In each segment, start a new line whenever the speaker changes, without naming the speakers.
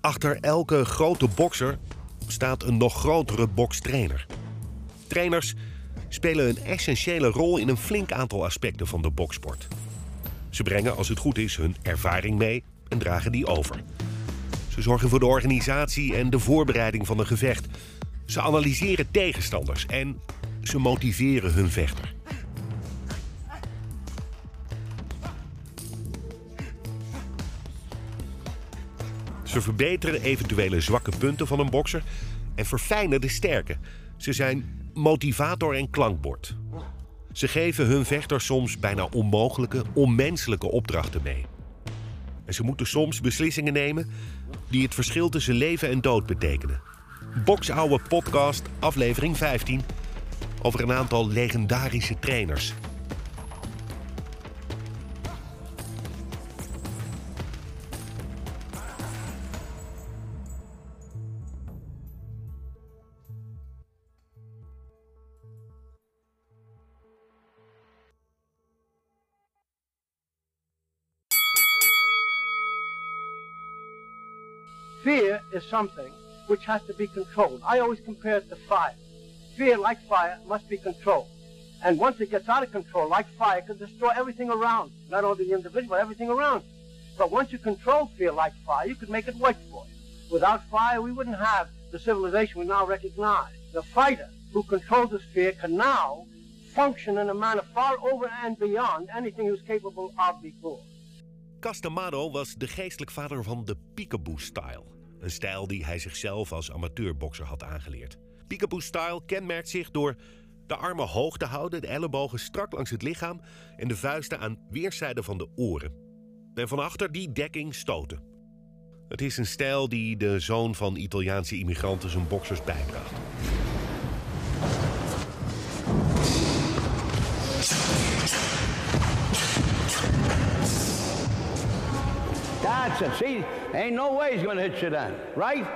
Achter elke grote bokser staat een nog grotere bokstrainer. Trainers spelen een essentiële rol in een flink aantal aspecten van de boksport. Ze brengen, als het goed is, hun ervaring mee en dragen die over. Ze zorgen voor de organisatie en de voorbereiding van een gevecht. Ze analyseren tegenstanders en ze motiveren hun vechter. Ze verbeteren eventuele zwakke punten van een bokser en verfijnen de sterke. Ze zijn motivator en klankbord. Ze geven hun vechters soms bijna onmogelijke, onmenselijke opdrachten mee. En ze moeten soms beslissingen nemen die het verschil tussen leven en dood betekenen. Boksouwe podcast, aflevering 15, over een aantal legendarische trainers.
Something which has to be controlled. I always compare it to fire. Fear, like fire, must be controlled. And once it gets out of control, like fire, it can destroy everything around. Not only the individual, but everything around. But once you control fear like fire, you could make it work for you. Without fire, we wouldn't have the civilization we now recognize. The fighter who controls his fear can now function in a manner far over and beyond anything he was capable of before.
Castamano was de geestelijk vader van de peekaboo-style. Een stijl die hij zichzelf als amateurbokser had aangeleerd. Peekaboo-style kenmerkt zich door de armen hoog te houden, de ellebogen strak langs het lichaam en de vuisten aan weerszijden van de oren. En van achter die dekking stoten. Het is een stijl die de zoon van Italiaanse immigranten zijn boksers bijbracht.
It. See, ain't no way he's going to hit you then, right?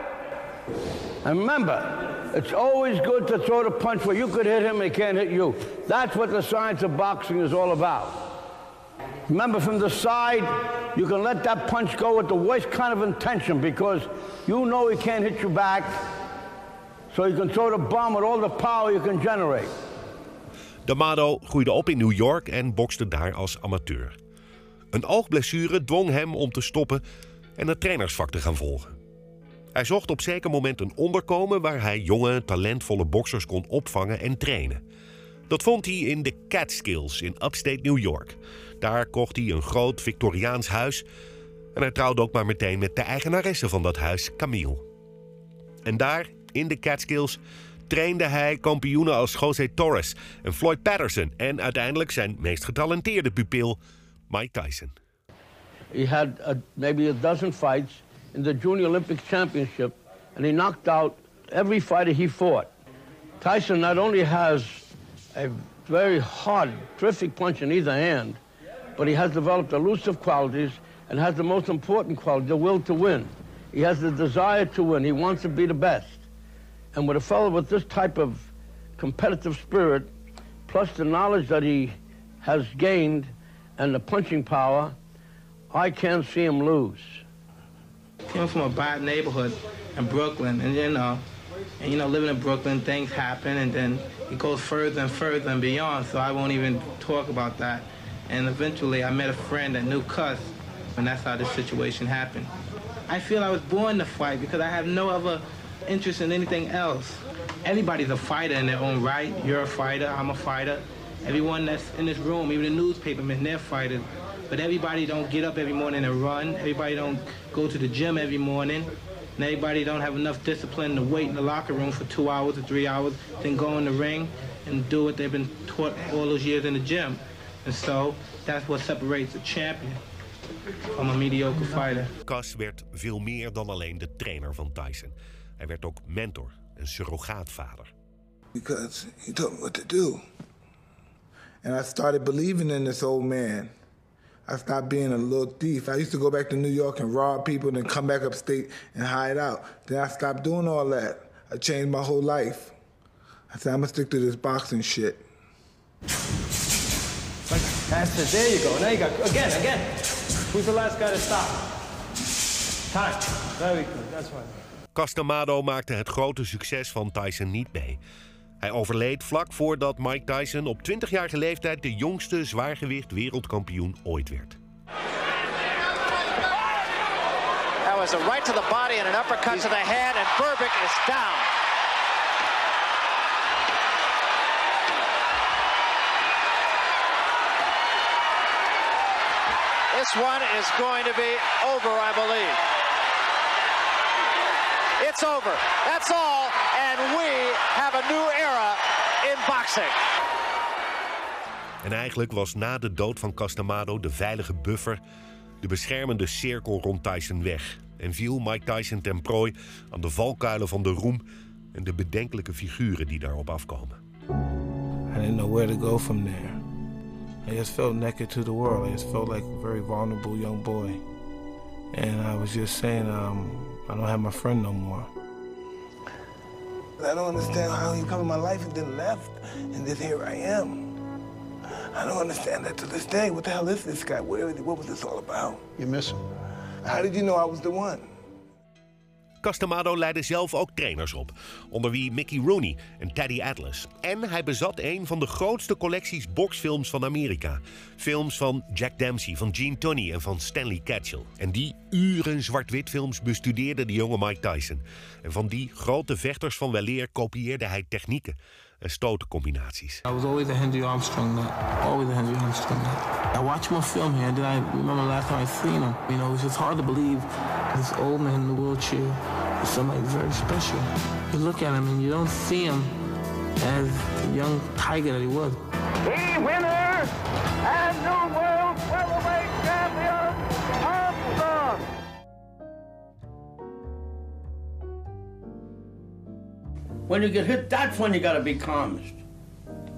And remember, it's always good to throw the punch where you could hit him and he can't hit you. That's what the science of boxing is all about. Remember, from the side, you can let that punch go with the worst kind of intention because you know he can't hit you back. So you can throw the bomb with all the power you can generate.
D'Amato groeide op in New York en bokste daar als amateur. Een oogblessure dwong hem om te stoppen en het trainersvak te gaan volgen. Hij zocht op zeker moment een onderkomen waar hij jonge, talentvolle boksers kon opvangen en trainen. Dat vond hij in de Catskills in upstate New York. Daar kocht hij een groot Victoriaans huis en hij trouwde ook maar meteen met de eigenaresse van dat huis, Camille. En daar, in de Catskills, trainde hij kampioenen als Jose Torres en Floyd Patterson en uiteindelijk zijn meest getalenteerde pupil, Mike Tyson.
He had a, maybe a dozen fights in the Junior Olympic Championship, and he knocked out every fighter he fought. Tyson not only has a very hard, terrific punch in either hand, but he has developed elusive qualities and has the most important quality, the will to win. He has the desire to win. He wants to be the best. And with a fellow with this type of competitive spirit, plus the knowledge that he has gained and the punching power, I can't see him lose.
Came from a bad neighborhood in Brooklyn, and you know, and you know, living in Brooklyn, things happen, and then it goes further and further and beyond. So I won't even talk about that. And eventually, I met a friend that knew Cuss, and that's how this situation happened. I feel I was born to fight because I have no other interest in anything else. Everybody's a fighter in their own right. You're a fighter. I'm a fighter. Everyone that's in this room, even the newspapermen, they're fighters. But everybody don't get up every morning and run. Everybody don't go to the gym every morning. And everybody don't have enough discipline to wait in the locker room for two hours or three hours, then go in the ring and do what they've been taught all those years in the gym. And so that's what separates a champion from a mediocre fighter.
Cas werd veel meer dan alleen de trainer van Tyson. Hij werd ook mentor en surrogaatvader.
because he told me what to do. And I started believing in this old man. I stopped being a little thief. I used to go back to New York and rob people, and then come back upstate and hide out. Then I stopped doing all that. I changed my whole life. I said, I'm gonna stick to this boxing shit.
That's it. There you go. Now you got again, again. Who's the last guy to stop? Touch. Very good. That's right.
Castamado maakte het grote succes van Tyson niet mee. Hij overleed vlak voordat Mike Tyson op 20-jarige leeftijd de jongste zwaargewicht wereldkampioen ooit werd.
That was a right to the body and an uppercut to the head, and Burbick is down. This one is going to be over, I believe. It's over. That's all, and we have a new era in boxing.
En eigenlijk was na de dood van Castamado de veilige buffer, de beschermende cirkel rond Tyson weg. En viel Mike Tyson ten prooi aan de valkuilen van de roem en de bedenkelijke figuren die daarop afkomen.
I didn't know where to go from there. I just felt naked to the world. I just felt like a very vulnerable young boy. And I was just saying, um, I don't have my friend no more. I don't understand how he come in my life and then left, and then here I am. I don't understand that to this day. What the hell is this guy? What, what was this all about?
You miss him.
How did you know I was the one?
Castamado leidde zelf ook trainers op, onder wie Mickey Rooney en Teddy Atlas. En hij bezat een van de grootste collecties boxfilms van Amerika. Films van Jack Dempsey, van Gene Tunney en van Stanley Catchell. En die uren zwart-wit films bestudeerde de jonge Mike Tyson. En van die grote vechters van weleer kopieerde hij technieken en stotencombinaties.
I was always a Henry Armstrong nut. Always a Henry Armstrong. I watched on film here, then I remember last time I seen him. You know, it's just hard to believe this old man in the wheelchair is somebody very special. You look at him and you don't see him as the young tiger that he was.
The winner and new world featherweight champion, Armstrong.
When you get hit, that's when you gotta be calmest.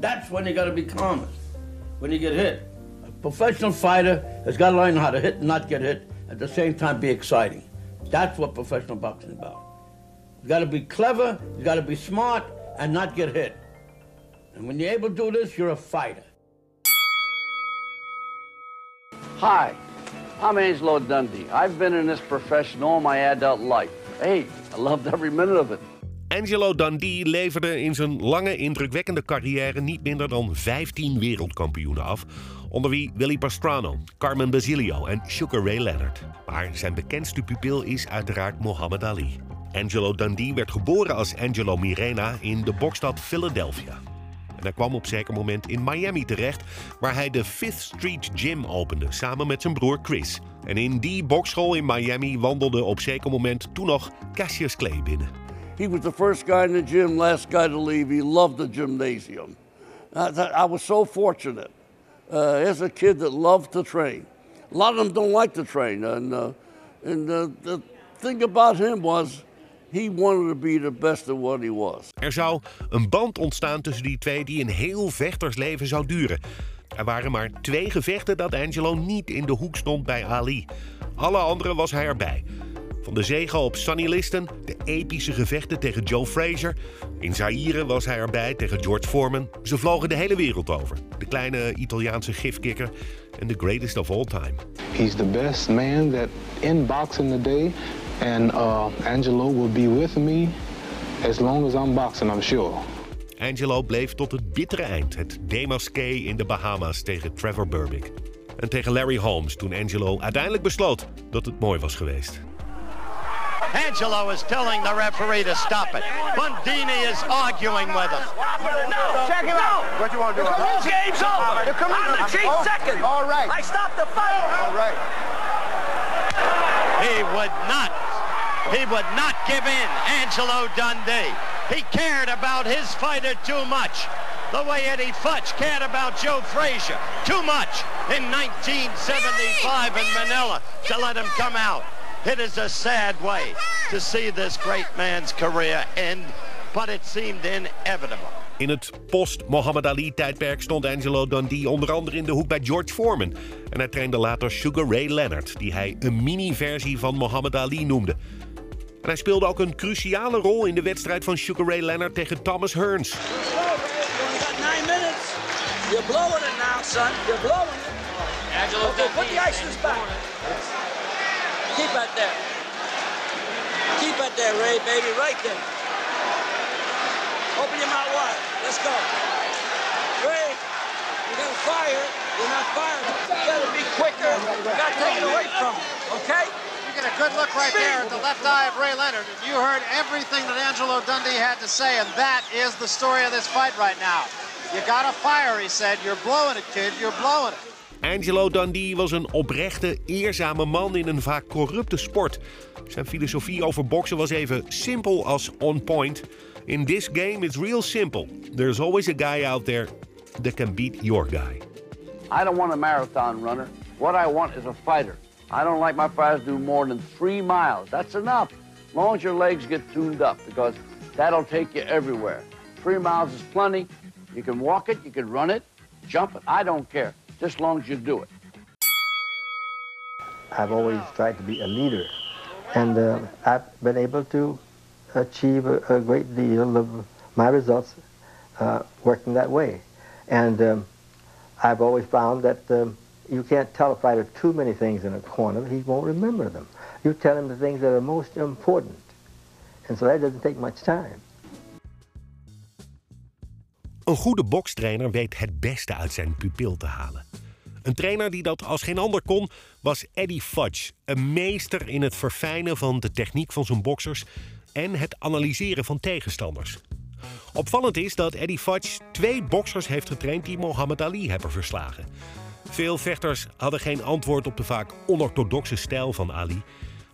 That's when you gotta be calmest. When you get hit. A professional fighter has gotta learn how to hit and not get hit, at the same time be exciting. That's what professional boxing is about. You gotta be clever, you gotta be smart, and not get hit. And when you're able to do this, you're a fighter.
Hi, I'm Angelo Dundee. I've been in this profession all my adult life. Hey, I loved every minute of it.
Angelo Dundee leverde in zijn lange, indrukwekkende carrière niet minder dan 15 wereldkampioenen af. Onder wie Willy Pastrano, Carmen Basilio en Sugar Ray Leonard. Maar zijn bekendste pupil is uiteraard Muhammad Ali. Angelo Dundee werd geboren als Angelo Mirena in de bokstad Philadelphia. En hij kwam op zeker moment in Miami terecht, waar hij de Fifth Street Gym opende samen met zijn broer Chris. En in die bokschool in Miami wandelde op zeker moment toen nog Cassius Clay binnen.
He was the first guy in the gym, last guy to leave. He loved the gymnasium. I, I was so fortunate. Uh, as a kid that loved to train. A lot of them don't like to train. And, uh, and the thing about him was he wanted to be the best at what he was.
Er zou een band ontstaan tussen die twee die een heel vechtersleven zou duren. Er waren maar twee gevechten dat Angelo niet in de hoek stond bij Ali. Alle andere was hij erbij. Van de zege op Sonny Liston, de epische gevechten tegen Joe Frazier. In Zaire was hij erbij tegen George Foreman. Ze vlogen de hele wereld over. De kleine Italiaanse gifkikker en the greatest of all time.
He's the best man that in boxing today, and uh, Angelo will be with me as long as I'm boxing, I'm sure.
Angelo bleef tot het bittere eind. Het demasqué in de Bahama's tegen Trevor Burbick. En tegen Larry Holmes toen Angelo uiteindelijk besloot dat het mooi was geweest.
Angelo is telling the referee to stop it. Bundini is arguing with him.
Check him out. What do you want to do?
The game's over. I'm the chief second.
All right.
I stopped the fight.
All right.
He would not. He would not give in, Angelo Dundee. He cared about his fighter too much. The way Eddie Futch cared about Joe Frazier too much in 1975 in Manila to let him come out. It is a sad way to see this great man's career end, but it seemed inevitable.
In het post-Muhammad Ali-tijdperk stond Angelo Dundee onder andere in de hoek bij George Foreman. En hij trainde later Sugar Ray Leonard, die hij een mini-versie van Muhammad Ali noemde. En hij speelde ook een cruciale rol in de wedstrijd van Sugar Ray Leonard tegen Thomas Hearns.
You got nine minutes. You're blowing it now, son. You're blowing it.
Angelo
Okay, put the ice back. Keep that there. Keep it there, Ray, baby, right there. Open your mouth wide. Let's go. Ray, you got to fire. You're not firing. You got to be quicker. You got to take it away from him, okay?
You get a good look right there at the left eye of Ray Leonard. And you heard everything that Angelo Dundee had to say, and that is the story of this fight right now. You got to fire, he said. You're blowing it, kid. You're blowing it.
Angelo Dundee was een oprechte, eerzame man in een vaak corrupte sport. Zijn filosofie over boksen was even simpel als on point. In this game it's real simple. There's always a guy out there that can beat your guy.
I don't want a marathon runner. What I want is a fighter. I don't like my fighters do more than three miles. That's enough. As long as your legs get tuned up, because that'll take you everywhere. Three miles is plenty. You can walk it, you can run it, jump it. I don't care, just as long as you do it.
I've always tried to be a leader, and uh, I've been able to achieve a, a great deal of my results uh, working that way. And um, I've always found that um, you can't tell a fighter too many things in a corner, he won't remember them. You tell him the things that are most important. And so that doesn't take much time.
Een goede bokstrainer weet het beste uit zijn pupil te halen. Een trainer die dat als geen ander kon, was Eddie Fudge. Een meester in het verfijnen van de techniek van zijn boksers en het analyseren van tegenstanders. Opvallend is dat Eddie Fudge twee boksers heeft getraind die Muhammad Ali hebben verslagen. Veel vechters hadden geen antwoord op de vaak onorthodoxe stijl van Ali.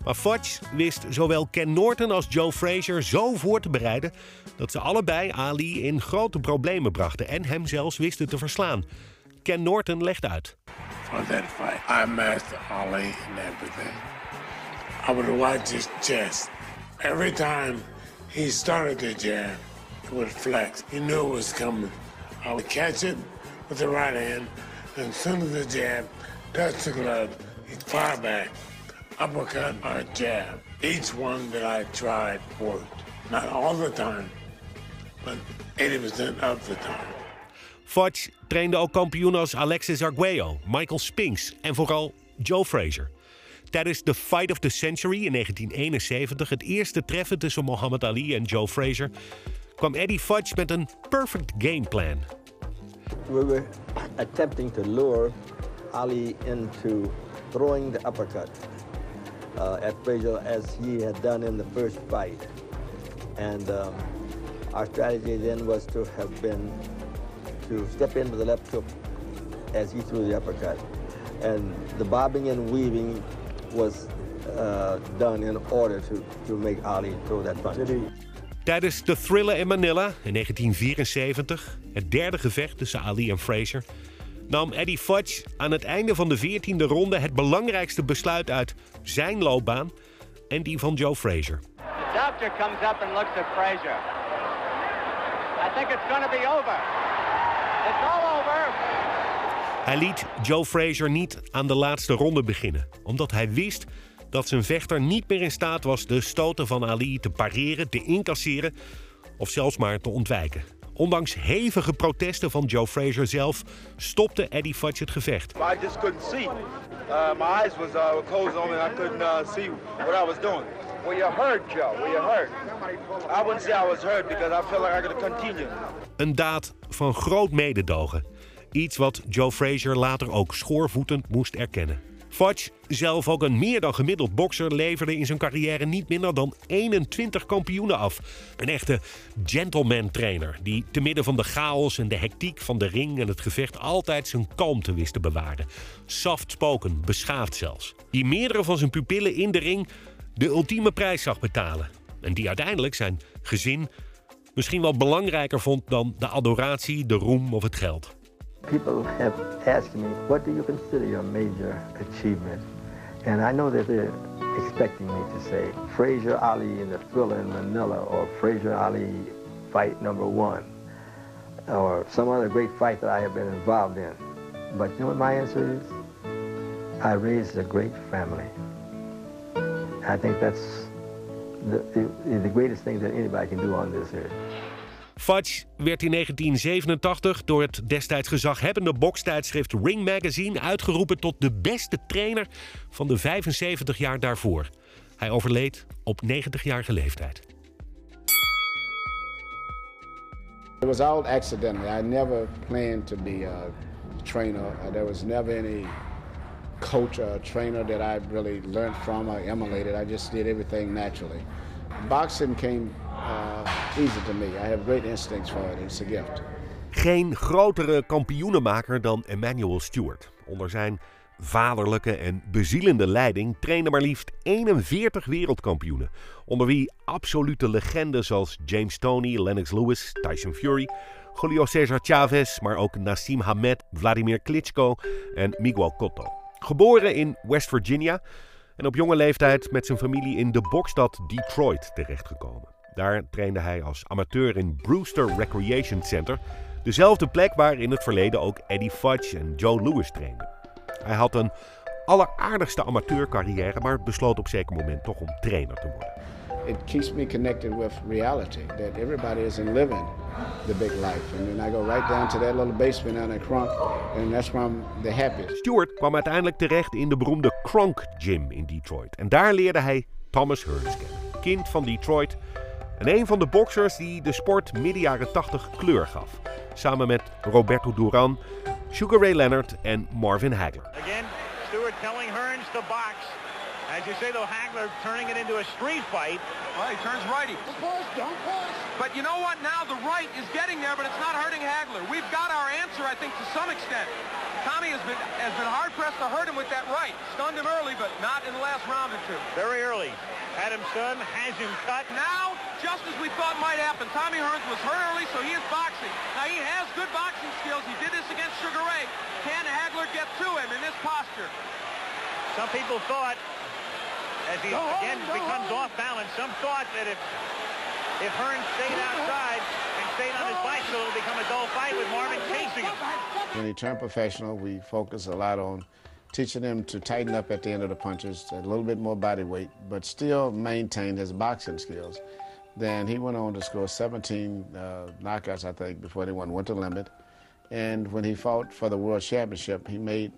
Maar Fudge wist zowel Ken Norton als Joe Frazier zo voor te bereiden dat ze allebei Ali in grote problemen brachten en hem zelfs wisten te verslaan. Ken Norton legt uit.
For that fight, I mastered Ali and everything. I would watch his chest. Every time he started to jab, it would flex. He knew it was coming. I would catch it with the right hand, and as soon as the jab touched the glove, he'd fire back. Uppercut or jab. Each one that I tried worked. Not all the time, but 80% of the time.
Fudge trainde ook kampioenen als Alexis Arguello, Michael Spinks en vooral Joe Frazier. Tijdens de Fight of the Century in 1971, het eerste treffen tussen Muhammad Ali en Joe Frazier, kwam Eddie Fudge met een perfect game plan.
We were attempting to lure Ali into throwing the uppercut uh, at Frazier as he had done in the first fight. And um, our strategy then was to have been to step into the left hook as he threw the uppercut. And the bobbing and weaving was uh, done in order to, to make Ali throw that punch.
Tijdens de Thriller in Manila in 1974, het derde gevecht tussen Ali en Frazier, nam Eddie Fudge aan het einde van de 14e ronde het belangrijkste besluit uit zijn loopbaan en die van Joe Frazier.
The doctor comes up and looks at Frazier. I think it's going to be over. It's all over.
Hij liet Joe Frazier niet aan de laatste ronde beginnen, omdat hij wist dat zijn vechter niet meer in staat was de stoten van Ali te pareren, te incasseren of zelfs maar te ontwijken. Ondanks hevige protesten van Joe Frazier zelf stopte Eddie Fudge het gevecht.
I just couldn't see. Uh, my eyes was uh, closed on and I couldn't uh, see what I was doing. Were you hurt, Joe? Were you hurt? I wouldn't say I was hurt because I felt like I could continue.
Een daad van groot mededogen. Iets wat Joe Frazier later ook schoorvoetend moest erkennen. Fudge, zelf ook een meer dan gemiddeld bokser, leverde in zijn carrière niet minder dan 21 kampioenen af. Een echte gentleman trainer die te midden van de chaos en de hectiek van de ring en het gevecht altijd zijn kalmte wist te bewaren. Soft-spoken, beschaafd zelfs. Die meerdere van zijn pupillen in de ring de ultieme prijs zag betalen. En die uiteindelijk zijn gezin misschien wel belangrijker vond dan de adoratie, de roem of het geld.
People have asked me, what do you consider your major achievement? And I know that they're expecting me to say Frazier Ali in the thriller in Manila or Frazier Ali fight number one or some other great fight that I have been involved in. But you know what my answer is? I raised a great family. I think that's the, the, the greatest thing that anybody can do on this earth.
Fudge werd in 1987 door het destijds gezaghebbende bokstijdschrift Ring Magazine uitgeroepen tot de beste trainer van de 75 jaar daarvoor. Hij overleed op 90-jarige leeftijd.
It was all accidental. I never planned to be a trainer. Uh, There was never any coach or trainer that I really learned from or emulated. I just did everything naturally. Boxing came uh, easy to me. I have great instincts for it. It's a gift.
Geen grotere kampioenenmaker dan Emmanuel Stewart. Onder zijn vaderlijke en bezielende leiding trainen maar liefst 41 wereldkampioenen. Onder wie absolute legendes zoals James Toney, Lennox Lewis, Tyson Fury, Julio Cesar Chavez, maar ook Nassim Hamed, Vladimir Klitschko en Miguel Cotto. Geboren in West Virginia en op jonge leeftijd met zijn familie in de bokstad Detroit terechtgekomen. Daar trainde hij als amateur in Brewster Recreation Center, dezelfde plek waar in het verleden ook Eddie Fudge en Joe Louis trainden. Hij had een alleraardigste amateurcarrière, maar besloot op zeker moment toch om trainer te worden.
It keeps me connected with reality that everybody isn't living the big life. And then I go right down to that little basement down in Crunk, and that's where I'm the happiest.
Stewart kwam uiteindelijk terecht in de beroemde Kronk Gym in Detroit. En daar leerde hij Thomas Hearns kennen, kind van Detroit. En een van de boxers die de sport midden jaren 80 kleur gaf. Samen met Roberto Duran, Sugar Ray Leonard en Marvin Hagler.
Again, Stewart telling Hearns to box. As you say, though, Hagler turning it into a street fight.
Well, he turns righty. Don't push, don't push. But you know what? Now the right is getting there, but it's not hurting Hagler. We've got our answer, I think, to some extent. Tommy has been has been hard pressed to hurt him with that right. Stunned him early, but not in the last round or two.
Very early. Had him has him cut.
Now, just as we thought might happen, Tommy Hearns was hurt early, so he is boxing. Now he has good boxing skills. He did this against Sugar Ray. Can Hagler get to him in this posture?
Some people thought, as he
Go
again
go
becomes
home.
off balance, some thought that if if Hearns stayed outside and stayed on his bicycle, it would become a dull fight with Marvin chasing him.
When he turned professional, we focused a lot on teaching him to tighten up at the end of the punches, a little bit more body weight, but still maintain his boxing skills. Then he went on to score 17 uh, knockouts, I think, before they won Winter Limit. And when he fought for the World Championship, he made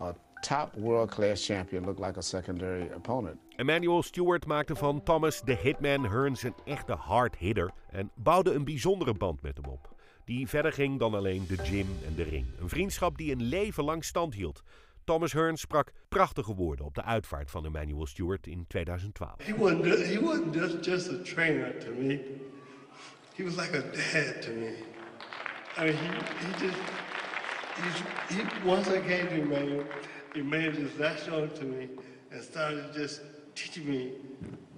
a top world-class champion look like a secondary opponent.
Emmanuel Stewart maakte van Thomas de Hitman Hearns een echte hard hitter en bouwde een bijzondere band met hem op. Die verder ging dan alleen de gym en de ring. Een vriendschap die een leven lang stand hield. Thomas Hearns sprak prachtige woorden op de uitvaart van Emmanuel Stewart in 2012.
He wasn't, he wasn't just, just a trainer to me. He was like a dad to me. I mean, he, he just, he, he, once I came to Emmanuel, he made this national to me and started just teaching me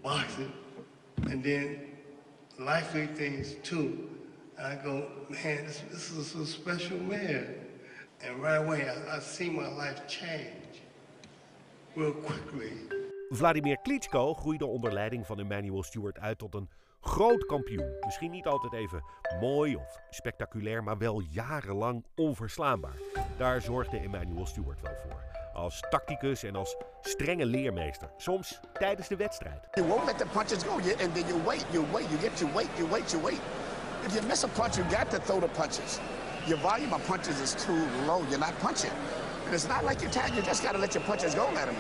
boxing and then lifely things too. And I go, man, this, this is a special man. And right away, I, I see my life change real quickly.
Vladimir Klitschko groeide onder leiding van Emmanuel Stewart uit tot een groot kampioen. Misschien niet altijd even mooi of spectaculair, maar wel jarenlang onverslaanbaar. Daar zorgde Emmanuel Stewart wel voor. Als tacticus en als strenge leermeester. Soms tijdens de wedstrijd.
You won't let the punches go, you, and then you wait, you wait, you get your weight, you wait, you wait. If you miss a punch, you got to throw the punches. Your volume of punches is too low, you're not punching. And it's not like you're tired, you just got to let your punches go, let him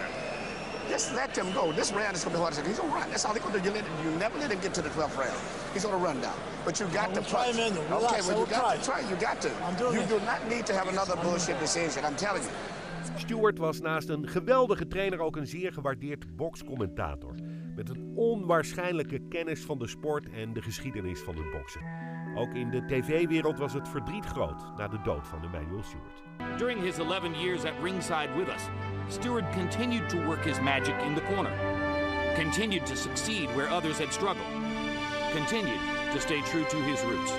Just let them go. This round is going to be hard. He's going to run. That's all he's going to do. You, let him, you never let him get to the 12th round. He's going to run down. But you got to
we'll try
punch.
him in.
Okay,
Relax,
well, you
we'll
got
try.
to try. You got to.
I'm doing
you
this.
do not need to have another bullshit decision. I'm telling you.
Stewart was naast een geweldige trainer ook een zeer gewaardeerd bokscommentator. Met een onwaarschijnlijke kennis van de sport en de geschiedenis van het boksen. Ook in de tv-wereld was het verdriet groot na de dood van Emmanuel Stewart.
During his 11 years at ringside with us, Stewart continued to work his magic in the corner, continued to succeed where others had struggled, continued to stay true to his roots.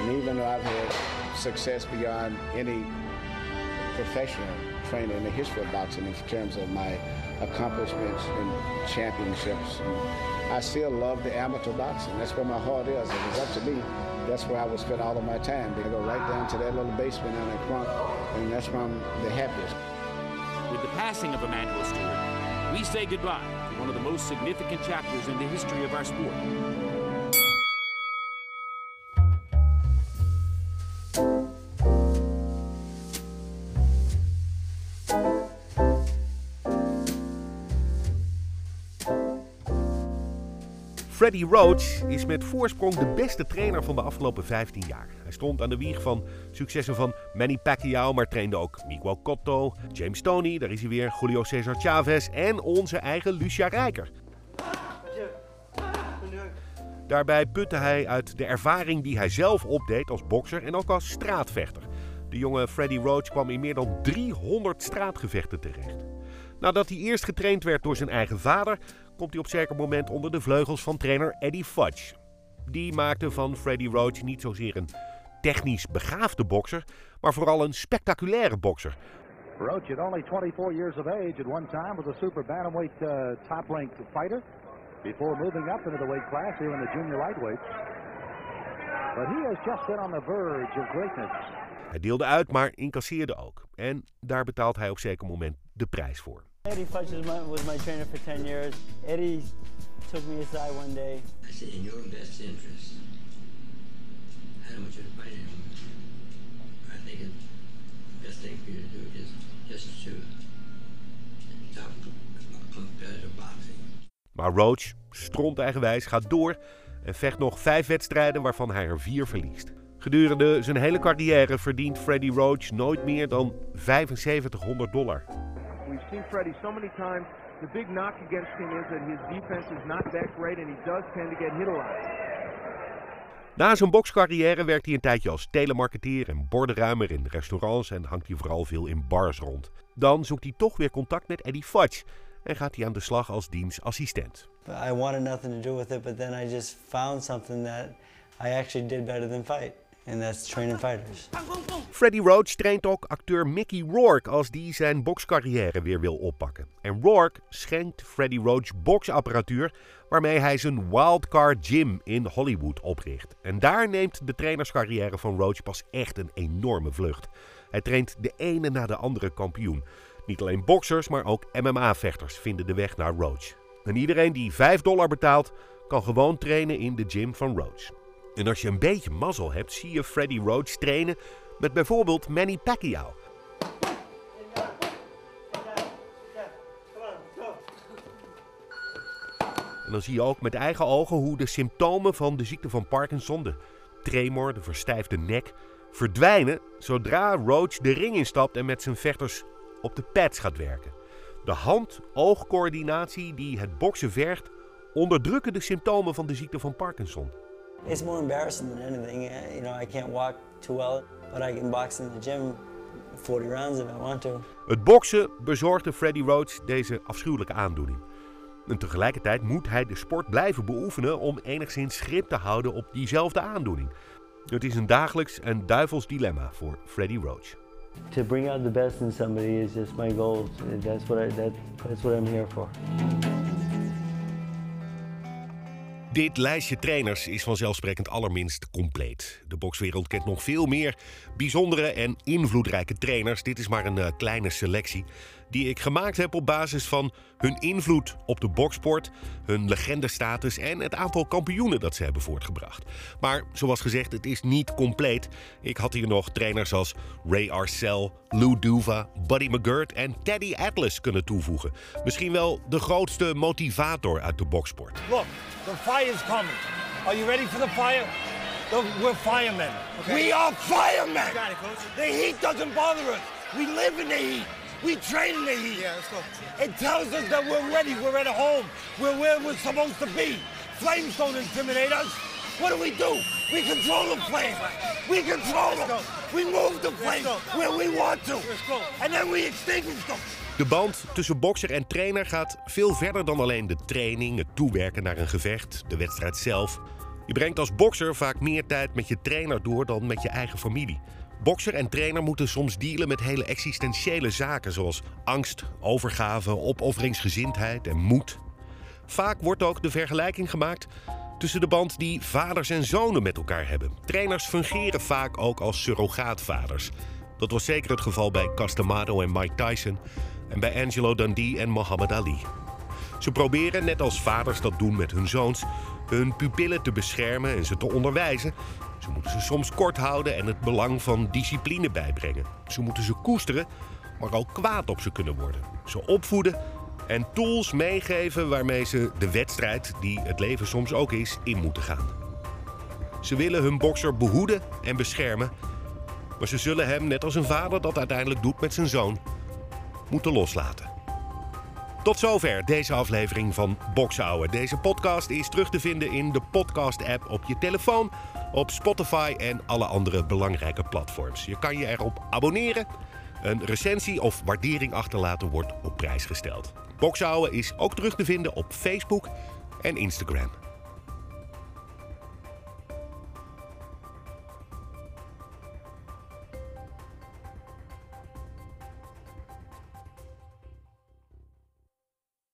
And even though I've had success beyond any professional trainer in the history of boxing in terms of my accomplishments and championships, and I still love the amateur boxing. That's where my heart is. If it's up to me, that's where I would spend all of my time. I go right down to that little basement down in Crunk, and that's where I'm the happiest.
With the passing of Emmanuel Stewart, we say goodbye to one of the most significant chapters in the history of our sport.
Freddie Roach is met voorsprong de beste trainer van de afgelopen 15 jaar. Hij stond aan de wieg van successen van Manny Pacquiao, maar trainde ook Miguel Cotto, James Toney, daar is hij weer, Julio Cesar Chavez en onze eigen Lucia Rijker. Daarbij putte hij uit de ervaring die hij zelf opdeed als bokser en ook als straatvechter. De jonge Freddie Roach kwam in meer dan 300 straatgevechten terecht. Nadat hij eerst getraind werd door zijn eigen vader, komt hij op zeker moment onder de vleugels van trainer Eddie Fudge. Die maakte van Freddie Roach niet zozeer een technisch begaafde bokser, maar vooral een spectaculaire bokser.
Roach, at only 24 years of age, at one time was a super bantamweight uh, top-ranked fighter before moving up into the weight class here in the junior lightweights. But he has just been on the verge of greatness.
Hij deelde uit, maar incasseerde ook. En daar betaalt hij op zeker moment de prijs voor.
Eddie Futch was my, was my trainer for 10 years. Eddie took me aside one day.
I said, in your best interest, I don't want you to fight anyone. I think the best thing for you to do is just to stop competitive boxing.
Maar Roach, stront eigenwijs, gaat door en vecht nog vijf wedstrijden waarvan hij er vier verliest. Gedurende zijn hele carrière verdient Freddie Roach nooit meer dan 7500 dollar.
We've seen Freddie so many times. The big knock against him is that his defense is not that great and he does tend to get hit a lot.
Na zijn bokscarrière werkt hij een tijdje als telemarketeer en bordenruimer in restaurants en hangt hij vooral veel in bars rond. Dan zoekt hij toch weer contact met Eddie Fudge en gaat hij aan de slag als dienstassistent.
I wanted nothing to do with it, but then I just found something that I actually did better than fight. And that's training fighters.
Freddie Roach traint ook acteur Mickey Rourke als die zijn bokscarrière weer wil oppakken. En Rourke schenkt Freddie Roach boksapparatuur waarmee hij zijn Wildcard Gym in Hollywood opricht. En daar neemt de trainerscarrière van Roach pas echt een enorme vlucht. Hij traint de ene na de andere kampioen. Niet alleen boksers, maar ook MMA-vechters vinden de weg naar Roach. En iedereen die 5 dollar betaalt, kan gewoon trainen in de gym van Roach. En als je een beetje mazzel hebt, zie je Freddie Roach trainen met bijvoorbeeld Manny Pacquiao. En dan zie je ook met eigen ogen hoe de symptomen van de ziekte van Parkinson, de tremor, de verstijfde nek, verdwijnen zodra Roach de ring instapt en met zijn vechters op de pads gaat werken. De hand-oogcoördinatie die het boksen vergt, onderdrukken de symptomen van de ziekte van Parkinson.
It's more embarrassing than anything. You know, I can't walk too well, but I can box in the gym 40 rounds if I want to.
Het boksen bezorgde Freddie Roach deze afschuwelijke aandoening. En tegelijkertijd moet hij de sport blijven beoefenen om enigszins grip te houden op diezelfde aandoening. Het is een dagelijks en duivels dilemma voor Freddie Roach.
To bring out the best in somebody is just my goal. That's what I that, that's what I'm here for.
Dit lijstje trainers is vanzelfsprekend allerminst compleet. De bokswereld kent nog veel meer bijzondere en invloedrijke trainers. Dit is maar een uh, kleine selectie die ik gemaakt heb op basis van hun invloed op de boksport, hun legendestatus en het aantal kampioenen dat ze hebben voortgebracht. Maar zoals gezegd, het is niet compleet. Ik had hier nog trainers als Ray Arcel, Lou Duva, Buddy McGirt en Teddy Atlas kunnen toevoegen. Misschien wel de grootste motivator uit de boksport.
Look, the fire's coming. Are you ready for the fire? We're firemen. Okay.
We are firemen.
It.
The heat doesn't bother us. We live in the heat. We train in the heat.
Yeah, let's go.
It tells us that we're ready. We're at home. We're where we're supposed to be. Flames don't intimidate us. What do we do? We control the flame. We control them. We move the flame where we want to. And then we extinguish them.
De band tussen bokser en trainer gaat veel verder dan alleen de training, het toewerken naar een gevecht, de wedstrijd zelf. Je brengt als bokser vaak meer tijd met je trainer door dan met je eigen familie. Bokser en trainer moeten soms dealen met hele existentiële zaken zoals angst, overgave, opofferingsgezindheid en moed. Vaak wordt ook de vergelijking gemaakt tussen de band die vaders en zonen met elkaar hebben. Trainers fungeren vaak ook als surrogaatvaders. Dat was zeker het geval bij Castamado en Mike Tyson en bij Angelo Dundee en Muhammad Ali. Ze proberen, net als vaders dat doen met hun zoons, hun pupillen te beschermen en ze te onderwijzen. Ze moeten ze soms kort houden en het belang van discipline bijbrengen. Ze moeten ze koesteren, maar ook kwaad op ze kunnen worden. Ze opvoeden En tools meegeven waarmee ze de wedstrijd, die het leven soms ook is, in moeten gaan. Ze willen hun bokser behoeden en beschermen. Maar ze zullen hem, net als een vader dat uiteindelijk doet met zijn zoon, moeten loslaten. Tot zover deze aflevering van Boksouwen. Deze podcast is terug te vinden in de podcast-app op je telefoon, op Spotify en alle andere belangrijke platforms. Je kan je erop abonneren. Een recensie of waardering achterlaten wordt op prijs gesteld. Boksouwen is ook terug te vinden op Facebook en Instagram.